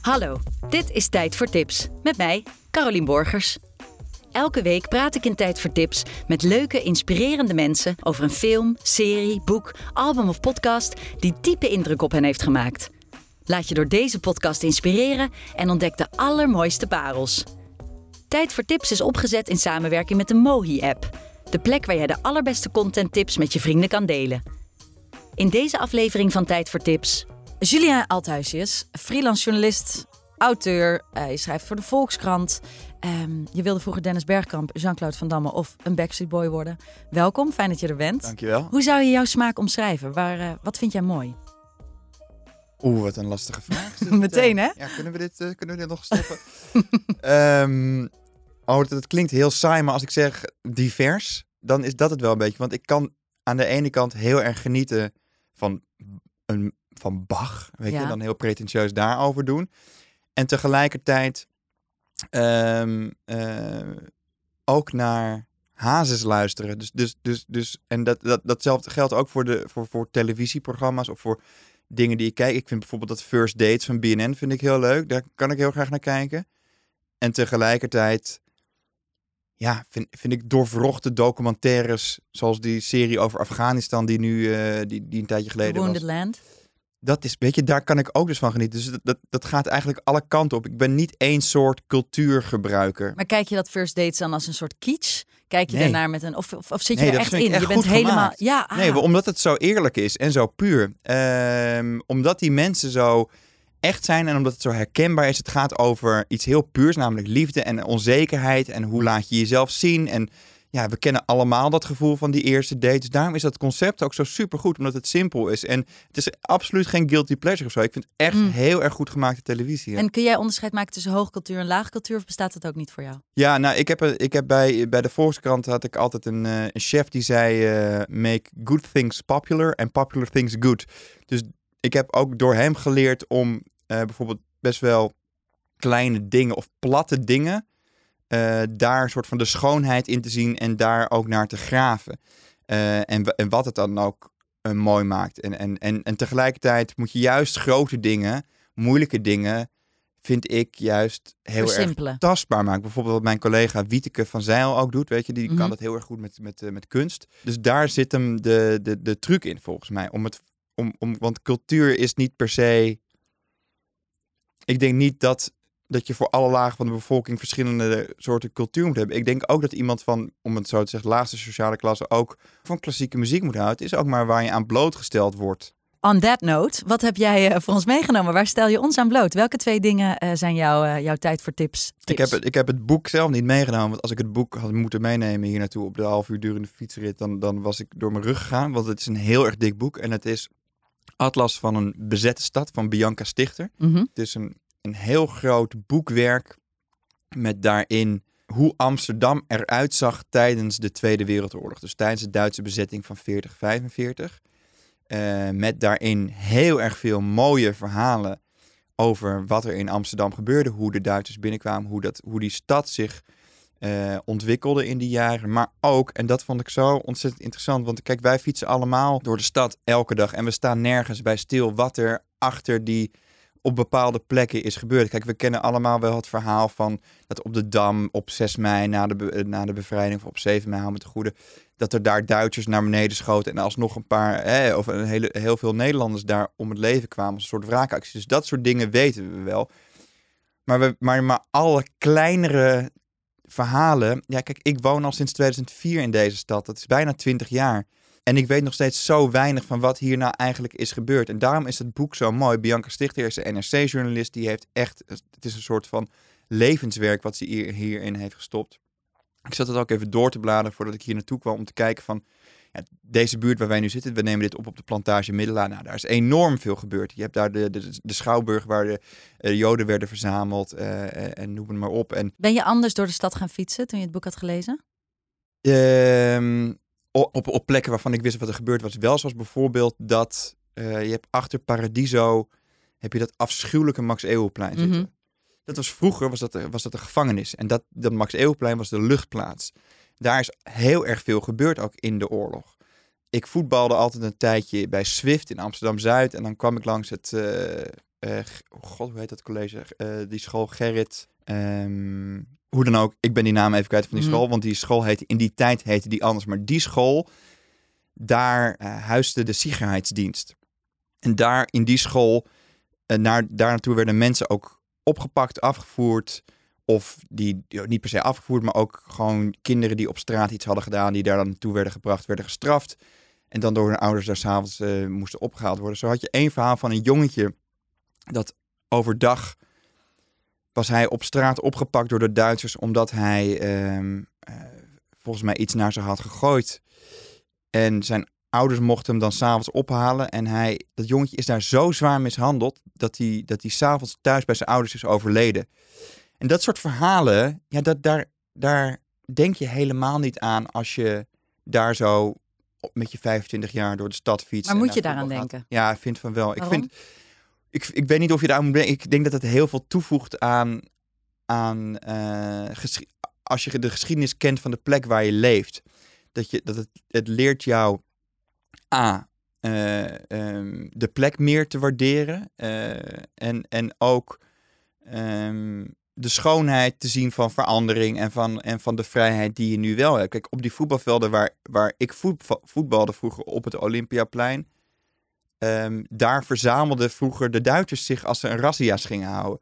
Hallo, dit is Tijd voor Tips met mij, Carolien Borgers. Elke week praat ik in Tijd voor Tips met leuke, inspirerende mensen over een film, serie, boek, album of podcast die diepe indruk op hen heeft gemaakt. Laat je door deze podcast inspireren en ontdek de allermooiste parels. Tijd voor Tips is opgezet in samenwerking met de Mohi-app. De plek waar jij de allerbeste contenttips met je vrienden kan delen. In deze aflevering van Tijd voor Tips Julien Althuisjes, freelance journalist, auteur. Uh, je schrijft voor de Volkskrant. Um, je wilde vroeger Dennis Bergkamp, Jean-Claude Van Damme of een Backstreet Boy worden. Welkom, fijn dat je er bent. Dankjewel. Hoe zou je jouw smaak omschrijven? Waar, uh, wat vind jij mooi? Oeh, wat een lastige vraag. Meteen, hè? Ja, kunnen we dit, uh, kunnen we dit nog stoppen? um, oh, het klinkt heel saai, maar als ik zeg divers, dan is dat het wel een beetje. Want ik kan aan de ene kant heel erg genieten van een van Bach, weet je, dan heel pretentieus daarover doen. En tegelijkertijd um, uh, ook naar Hazes luisteren. Dus, dus, dus, dus, en dat, dat, datzelfde geldt ook voor, de, voor, voor televisieprogramma's of voor dingen die ik kijk. Ik vind bijvoorbeeld dat First Dates van BNN vind ik heel leuk. Daar kan ik heel graag naar kijken. En tegelijkertijd ja, vind, vind ik doorvrochte documentaires, zoals die serie over Afghanistan, die nu uh, die, die een tijdje geleden Wounded was. Land dat is, weet je, daar kan ik ook dus van genieten. Dus dat, dat, dat gaat eigenlijk alle kanten op. Ik ben niet één soort cultuurgebruiker. Maar kijk je dat first dates dan als een soort kitsch? Kijk je nee. daarnaar met een. Of, of, of zit je nee, er echt in? Echt je bent helemaal. Gemaakt. Ja, ah. Nee, omdat het zo eerlijk is en zo puur. Um, omdat die mensen zo echt zijn en omdat het zo herkenbaar is. Het gaat over iets heel puurs, namelijk liefde en onzekerheid. En hoe laat je jezelf zien. En ja, we kennen allemaal dat gevoel van die eerste date. Dus daarom is dat concept ook zo supergoed, omdat het simpel is. En het is absoluut geen guilty pleasure of zo. Ik vind het echt mm. heel erg goed gemaakte televisie. En kun jij onderscheid maken tussen hoogcultuur en laagcultuur? Of bestaat dat ook niet voor jou? Ja, nou, ik heb, ik heb bij, bij de Volkskrant had ik altijd een, uh, een chef die zei: uh, make good things popular and popular things good. Dus ik heb ook door hem geleerd om uh, bijvoorbeeld best wel kleine dingen of platte dingen uh, daar een soort van de schoonheid in te zien en daar ook naar te graven. Uh, en, en wat het dan ook uh, mooi maakt. En, en, en, en tegelijkertijd moet je juist grote dingen, moeilijke dingen, vind ik juist heel erg tastbaar maken. Bijvoorbeeld wat mijn collega Wieteke van Zeil ook doet, weet je, die mm -hmm. kan dat heel erg goed met, met, met kunst. Dus daar zit hem de, de, de truc in volgens mij. Om het, om, om, want cultuur is niet per se. Ik denk niet dat dat je voor alle lagen van de bevolking verschillende soorten cultuur moet hebben. Ik denk ook dat iemand van, om het zo te zeggen, laagste sociale klasse ook van klassieke muziek moet houden. Het is ook maar waar je aan blootgesteld wordt. On that note, wat heb jij uh, voor ons meegenomen? Waar stel je ons aan bloot? Welke twee dingen uh, zijn jouw, uh, jouw tijd voor tips, tips? Ik, heb het, ik heb het boek zelf niet meegenomen. Want als ik het boek had moeten meenemen hier naartoe op de half uur durende fietsrit, dan, dan was ik door mijn rug gegaan. Want het is een heel erg dik boek. En het is Atlas van een bezette stad van Bianca Stichter. Mm -hmm. Het is een een heel groot boekwerk met daarin hoe Amsterdam eruit zag tijdens de Tweede Wereldoorlog. Dus tijdens de Duitse bezetting van 40-45. Uh, met daarin heel erg veel mooie verhalen over wat er in Amsterdam gebeurde. Hoe de Duitsers binnenkwamen, hoe, dat, hoe die stad zich uh, ontwikkelde in die jaren. Maar ook, en dat vond ik zo ontzettend interessant. Want kijk, wij fietsen allemaal door de stad elke dag. En we staan nergens bij stil wat er achter die op bepaalde plekken is gebeurd. Kijk, we kennen allemaal wel het verhaal van dat op de Dam op 6 mei na de, na de bevrijding, of op 7 mei, met de goede, dat er daar Duitsers naar beneden schoten en alsnog een paar, hè, of een hele, heel veel Nederlanders daar om het leven kwamen als een soort wraakactie. Dus dat soort dingen weten we wel. Maar, we, maar, maar alle kleinere verhalen, ja kijk, ik woon al sinds 2004 in deze stad, dat is bijna 20 jaar. En ik weet nog steeds zo weinig van wat hier nou eigenlijk is gebeurd. En daarom is het boek zo mooi. Bianca Stichter is een NRC-journalist. Die heeft echt, het is een soort van levenswerk wat ze hier, hierin heeft gestopt. Ik zat het ook even door te bladeren voordat ik hier naartoe kwam om te kijken van... Ja, deze buurt waar wij nu zitten, we nemen dit op op de plantage Middelaar. Nou, daar is enorm veel gebeurd. Je hebt daar de, de, de schouwburg waar de uh, joden werden verzameld uh, en noem het maar op. En, ben je anders door de stad gaan fietsen toen je het boek had gelezen? Uh, op, op plekken waarvan ik wist wat er gebeurd was. Wel zoals bijvoorbeeld dat uh, je hebt achter Paradiso heb je dat afschuwelijke Max Eeuwplein zitten. Mhm. Dat was vroeger was dat, was dat de gevangenis. En dat, dat Max Eeuwplein was de luchtplaats. Daar is heel erg veel gebeurd ook in de oorlog. Ik voetbalde altijd een tijdje bij Swift in Amsterdam-Zuid. En dan kwam ik langs het, uh, eh, G- oh god, hoe heet dat college? Eh, die school Gerrit. ehm, hoe dan ook, ik ben die naam even kwijt van die Mhm. school. Want die school heette, in die tijd heette die anders. Maar die school, daar eh huisde de Sicherheidsdienst. En daar in die school, eh, naar, daar naartoe werden mensen ook opgepakt, afgevoerd. Of die, die niet per se afgevoerd, maar ook gewoon kinderen die op straat iets hadden gedaan, die daar dan naartoe werden gebracht, werden gestraft. En dan door hun ouders daar s'avonds eh moesten opgehaald worden. Zo had je één verhaal van een jongetje dat overdag was hij op straat opgepakt door de Duitsers omdat hij ehm, eh, volgens mij iets naar ze had gegooid. En zijn ouders mochten hem dan s'avonds ophalen. En hij, dat jongetje is daar zo zwaar mishandeld dat hij, dat hij s'avonds thuis bij zijn ouders is overleden. En dat soort verhalen, ja, dat, daar, daar denk je helemaal niet aan als je daar zo met je 25 jaar door de stad fietst. Maar moet je daaraan denken? Ja, ik vind van wel. Ik, vind, ik, ik weet niet of je daar moet. Ik denk dat het heel veel toevoegt aan, aan eh, als je de geschiedenis kent van de plek waar je leeft. Dat, je, dat het, het leert jou A. eh, ehm, de plek meer te waarderen. eh, en, en ook ehm, de schoonheid te zien van verandering en van, en van de vrijheid die je nu wel hebt. Kijk, op die voetbalvelden waar, waar ik voetba- voetbalde vroeger op het Olympiaplein. Ehm, daar verzamelden vroeger de Duitsers zich als ze een razzia's gingen houden.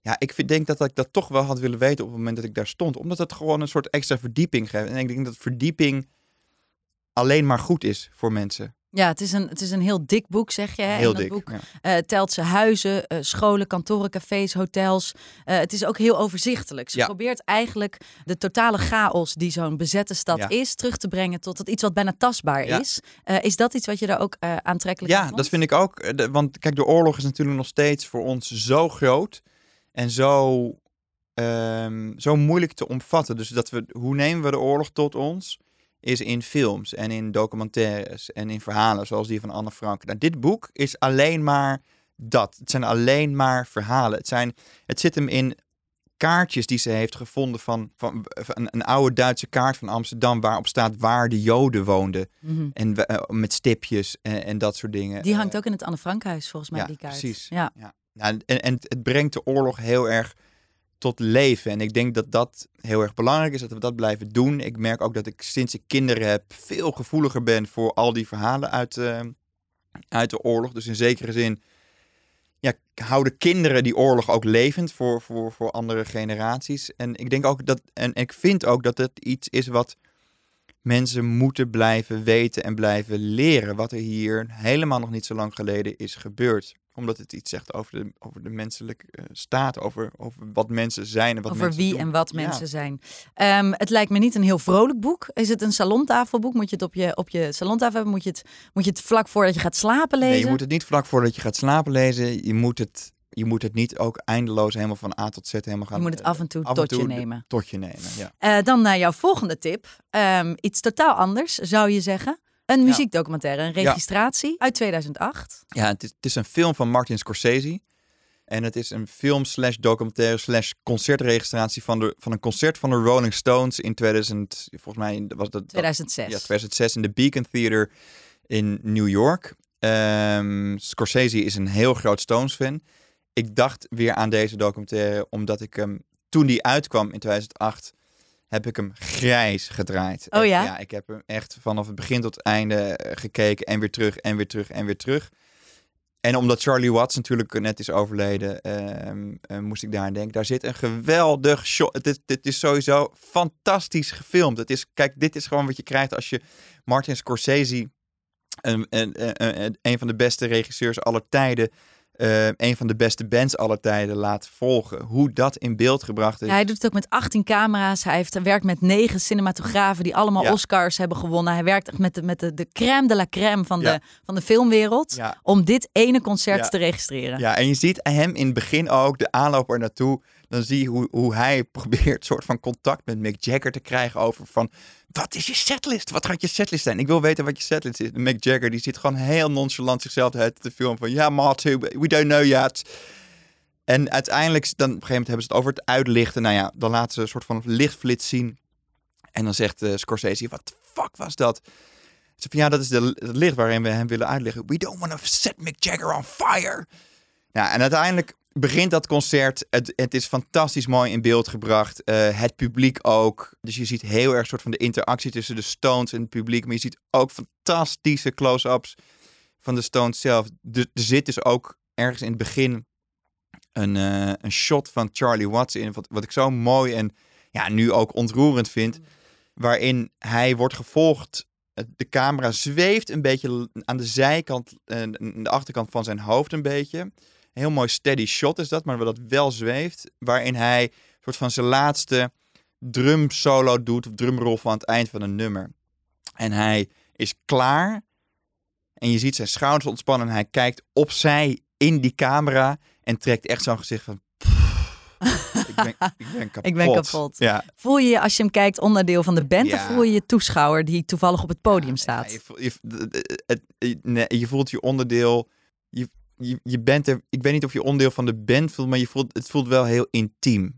Ja, ik vind, denk dat ik dat toch wel had willen weten op het moment dat ik daar stond. Omdat het gewoon een soort extra verdieping geeft. En ik denk dat verdieping alleen maar goed is voor mensen. Ja, het is een, het is een heel dik boek, zeg je. hè? Heel en dat dik. boek ja. eh, telt ze huizen, eh, scholen, kantoren, cafés, hotels. Eh, het is ook heel overzichtelijk. Ze Ja. probeert eigenlijk de totale chaos die zo'n bezette stad Ja. is, terug te brengen tot het iets wat bijna tastbaar Ja. is. Is dat iets wat je daar ook aantrekkelijk aan Ja, vond? dat vind ik ook. De- Want kijk, de oorlog is natuurlijk nog steeds voor ons zo groot en zo, ehm, zo moeilijk te omvatten. Dus dat we, hoe nemen we de oorlog tot ons? Is in films en in documentaires en in verhalen zoals die van Anne Frank. Nou, dit boek is alleen maar dat. Het zijn alleen maar verhalen. Het, zijn, het zit hem in kaartjes die ze heeft gevonden van, van, van een, oude Duitse kaart van Amsterdam waarop staat waar de Joden woonden. Mhm. En eh, met stipjes en, en dat soort dingen. Die Eh, hangt ook in het Anne Frankhuis, volgens mij, ja, die kaart. precies. Ja. nou, en, en het brengt de oorlog heel erg tot leven. En ik denk dat dat heel erg belangrijk is, dat we dat blijven doen. Ik merk ook dat ik sinds ik kinderen heb veel gevoeliger ben voor al die verhalen uit, eh, uit de oorlog. Dus in zekere zin ja, houden kinderen die oorlog ook levend voor, voor, voor andere generaties. En ik denk ook dat, en ik vind ook dat het iets is wat mensen moeten blijven weten en blijven leren. Wat er hier helemaal nog niet zo lang geleden is gebeurd. Omdat het iets zegt over de, over de menselijke eh, staat, over, over wat mensen zijn en wat Over wie doen. en wat Ja. mensen zijn. Ehm, het lijkt me niet een heel vrolijk boek. Is het een salontafelboek? Moet je het op je, op je salontafel hebben? Moet je, het, moet je het vlak voordat je gaat slapen lezen? Nee, je moet het niet vlak voordat je gaat slapen lezen. Je moet het, je moet het niet ook eindeloos helemaal van A tot Z helemaal gaan Je moet het eh, af en toe af tot je toe nemen. Tot je nemen, ja. Eh, dan naar jouw volgende tip. Ehm, iets totaal anders, zou je zeggen. Een muziekdocumentaire, een registratie uit 2008. Ja, het is, het is een film van Martin Scorsese. En het is een film slash documentaire slash concertregistratie van, de, van een concert van de Rolling Stones in 2000. Volgens mij was dat... dat 2006. ja, 2006 in de Beacon Theater in New York. Ehm, Scorsese is een heel groot Stones-fan. Ik dacht weer aan deze documentaire omdat ik hem, toen die uitkwam in 2008, heb ik hem grijs gedraaid. Oh ja? Ja, ik heb hem echt vanaf het begin tot het einde eh, gekeken en weer terug en weer terug en weer terug. En omdat Charlie Watts natuurlijk net is overleden, ehm, eh, moest ik daar aan denken. Daar zit een geweldig shot. Het is, sowieso fantastisch gefilmd. Het is, kijk, dit is gewoon wat je krijgt als je Martin Scorsese, een, een, een, een- een van de beste regisseurs aller tijden, eh, een van de beste bands aller tijden laat volgen. Hoe dat in beeld gebracht is. Ja, hij doet het ook met 18 camera's. Hij heeft, werkt met negen cinematografen die allemaal Ja. Oscars hebben gewonnen. Hij werkt echt met de, met de, de crème de la crème van, Ja. de, van de filmwereld. Om dit ene concert te registreren. Ja, en je ziet hem in het begin ook, de aanloop er naartoe. Dan zie je hoe, hoe hij probeert soort van contact met Mick Jagger te krijgen over van... Wat is je setlist? Wat gaat je setlist zijn? Ik wil weten wat je setlist is. Mick Jagger die zit gewoon heel nonchalant zichzelf te filmen van... Ja, Marty, we don't know yet. En uiteindelijk, dan, op een gegeven moment hebben ze het over het uitlichten. Nou ja, dan laten ze een soort van lichtflits zien. En dan zegt eh, Scorsese, wat de fuck was dat? Ze van, ja, dat is de, het licht waarin we hem willen uitleggen. We don't want to set Mick Jagger on fire. Ja, en uiteindelijk begint dat concert. Het, het is fantastisch mooi in beeld gebracht. Uh, het publiek ook. Dus je ziet heel erg soort van de interactie tussen de Stones en het publiek. Maar je ziet ook fantastische close-ups van de Stones zelf. Er zit dus ook ergens in het begin een, uh, een shot van Charlie Watts in. Wat, wat ik zo mooi en ja, nu ook ontroerend vind. Waarin hij wordt gevolgd. De camera zweeft een beetje aan de zijkant, uh, de achterkant van zijn hoofd een beetje. Een heel mooi steady shot is dat, maar dat wel zweeft. Waarin hij een soort van zijn laatste drum solo doet, of drumrol van het eind van een nummer. En hij is klaar. En je ziet zijn schouders ontspannen. En hij kijkt opzij in die camera. En trekt echt zo'n gezicht van... ik, ben, ik ben kapot. Ik ben kapot. Ja. Voel je je als je hem kijkt onderdeel van de band Ja. of voel je je toeschouwer die toevallig op het podium staat? Ja, je, voelt, je, je voelt je onderdeel. Je, je, je bent er. Ik weet niet of je onderdeel van de band voelt, maar je voelt, het voelt wel heel intiem.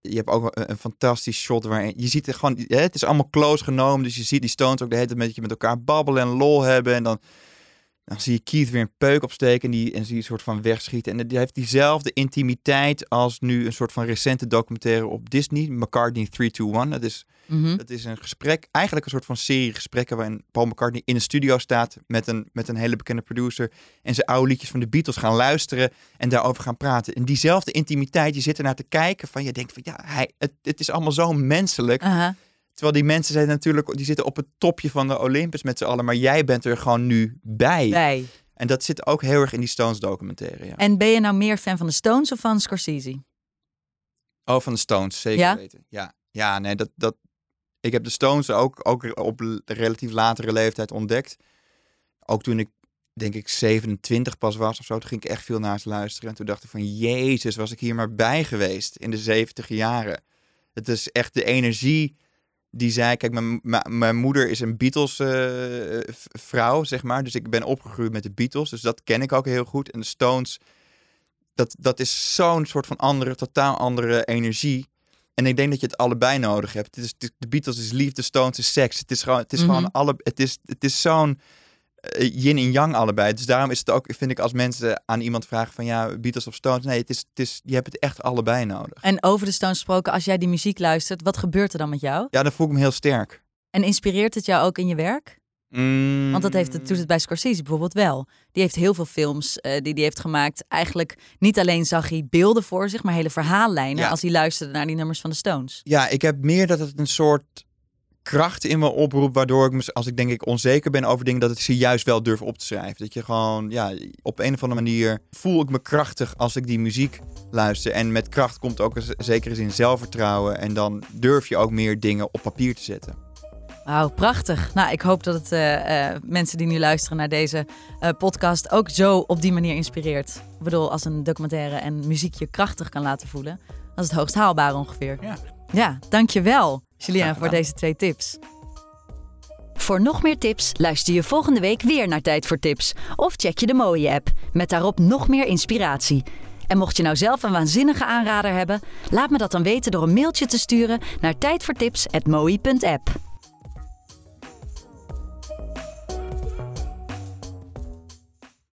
Je hebt ook een, fantastisch shot waarin je ziet er gewoon. Het is allemaal close genomen, dus je ziet die Stones ook de hele tijd met, met elkaar babbelen en lol hebben. En dan, dan zie je Keith weer een peuk opsteken en die en zie je een soort van wegschieten. En die heeft diezelfde intimiteit als nu een soort van recente documentaire op Disney, McCartney 321. Dat is Mhm. het is een gesprek, eigenlijk een soort van serie gesprekken waarin Paul McCartney in een studio staat met een, met een hele bekende producer en ze oude liedjes van de Beatles gaan luisteren en daarover gaan praten. En diezelfde intimiteit, je zit ernaar te kijken van je denkt van ja, hij, het, het is allemaal zo menselijk. Terwijl die mensen zijn natuurlijk, die zitten op het topje van de Olympus met z'n allen, maar jij bent er gewoon nu bij. Bij. En dat zit ook heel erg in die Stones documentaire. Ja. En ben je nou meer fan van de Stones of van Scorsese? Oh, van de Stones, zeker Ja? weten. Ja, ja nee, dat, dat, ik heb de Stones ook, ook op relatief latere leeftijd ontdekt. Ook toen ik, denk ik, 27 pas was of zo, toen ging ik echt veel naar ze luisteren. En toen dacht ik van, jezus, was ik hier maar bij geweest in de 70 jaren. Het is echt de energie die zij... Kijk, mijn, mijn, moeder is een Beatles-vrouw, zeg maar. Dus ik ben opgegroeid met de Beatles, dus dat ken ik ook heel goed. En de Stones, dat, dat is zo'n soort van andere, totaal andere energie. En ik denk dat je het allebei nodig hebt. Het is, de Beatles is liefde, Stones is seks. Het is gewoon, het is Mhm. gewoon alle, het is, het is zo'n eh, yin en yang allebei. Dus daarom is het ook, vind ik, als mensen aan iemand vragen van ja, Beatles of Stones. Nee, het is, het is, je hebt het echt allebei nodig. En over de Stones gesproken, als jij die muziek luistert, wat gebeurt er dan met jou? Ja, dan voel ik me heel sterk. En inspireert het jou ook in je werk? Mm, Want dat heeft het, doet het bij Scorsese bijvoorbeeld wel. Die heeft heel veel films eh, die hij heeft gemaakt. Eigenlijk niet alleen zag hij beelden voor zich, maar hele verhaallijnen Ja. als hij luisterde naar die nummers van de Stones. Ja, ik heb meer dat het een soort kracht in me oproept, waardoor ik, als ik denk ik onzeker ben over dingen, dat ik ze juist wel durf op te schrijven. Dat je gewoon, ja, op een of andere manier voel ik me krachtig als ik die muziek luister. En met kracht komt ook een zekere zin zelfvertrouwen. En dan durf je ook meer dingen op papier te zetten. Wauw, prachtig. Nou, ik hoop dat het eh, eh, mensen die nu luisteren naar deze eh, podcast ook zo op die manier inspireert. Ik bedoel, als een documentaire en muziek je krachtig kan laten voelen, dat is het hoogst haalbaar ongeveer. Ja. Ja, dankjewel, Julian, Graag voor gedaan. deze twee tips. Voor nog meer tips luister je volgende week weer naar Tijd voor Tips. Of check je de mooie app met daarop nog meer inspiratie. En mocht je nou zelf een waanzinnige aanrader hebben, laat me dat dan weten door een mailtje te sturen naar tijdvoortips@mooi.app.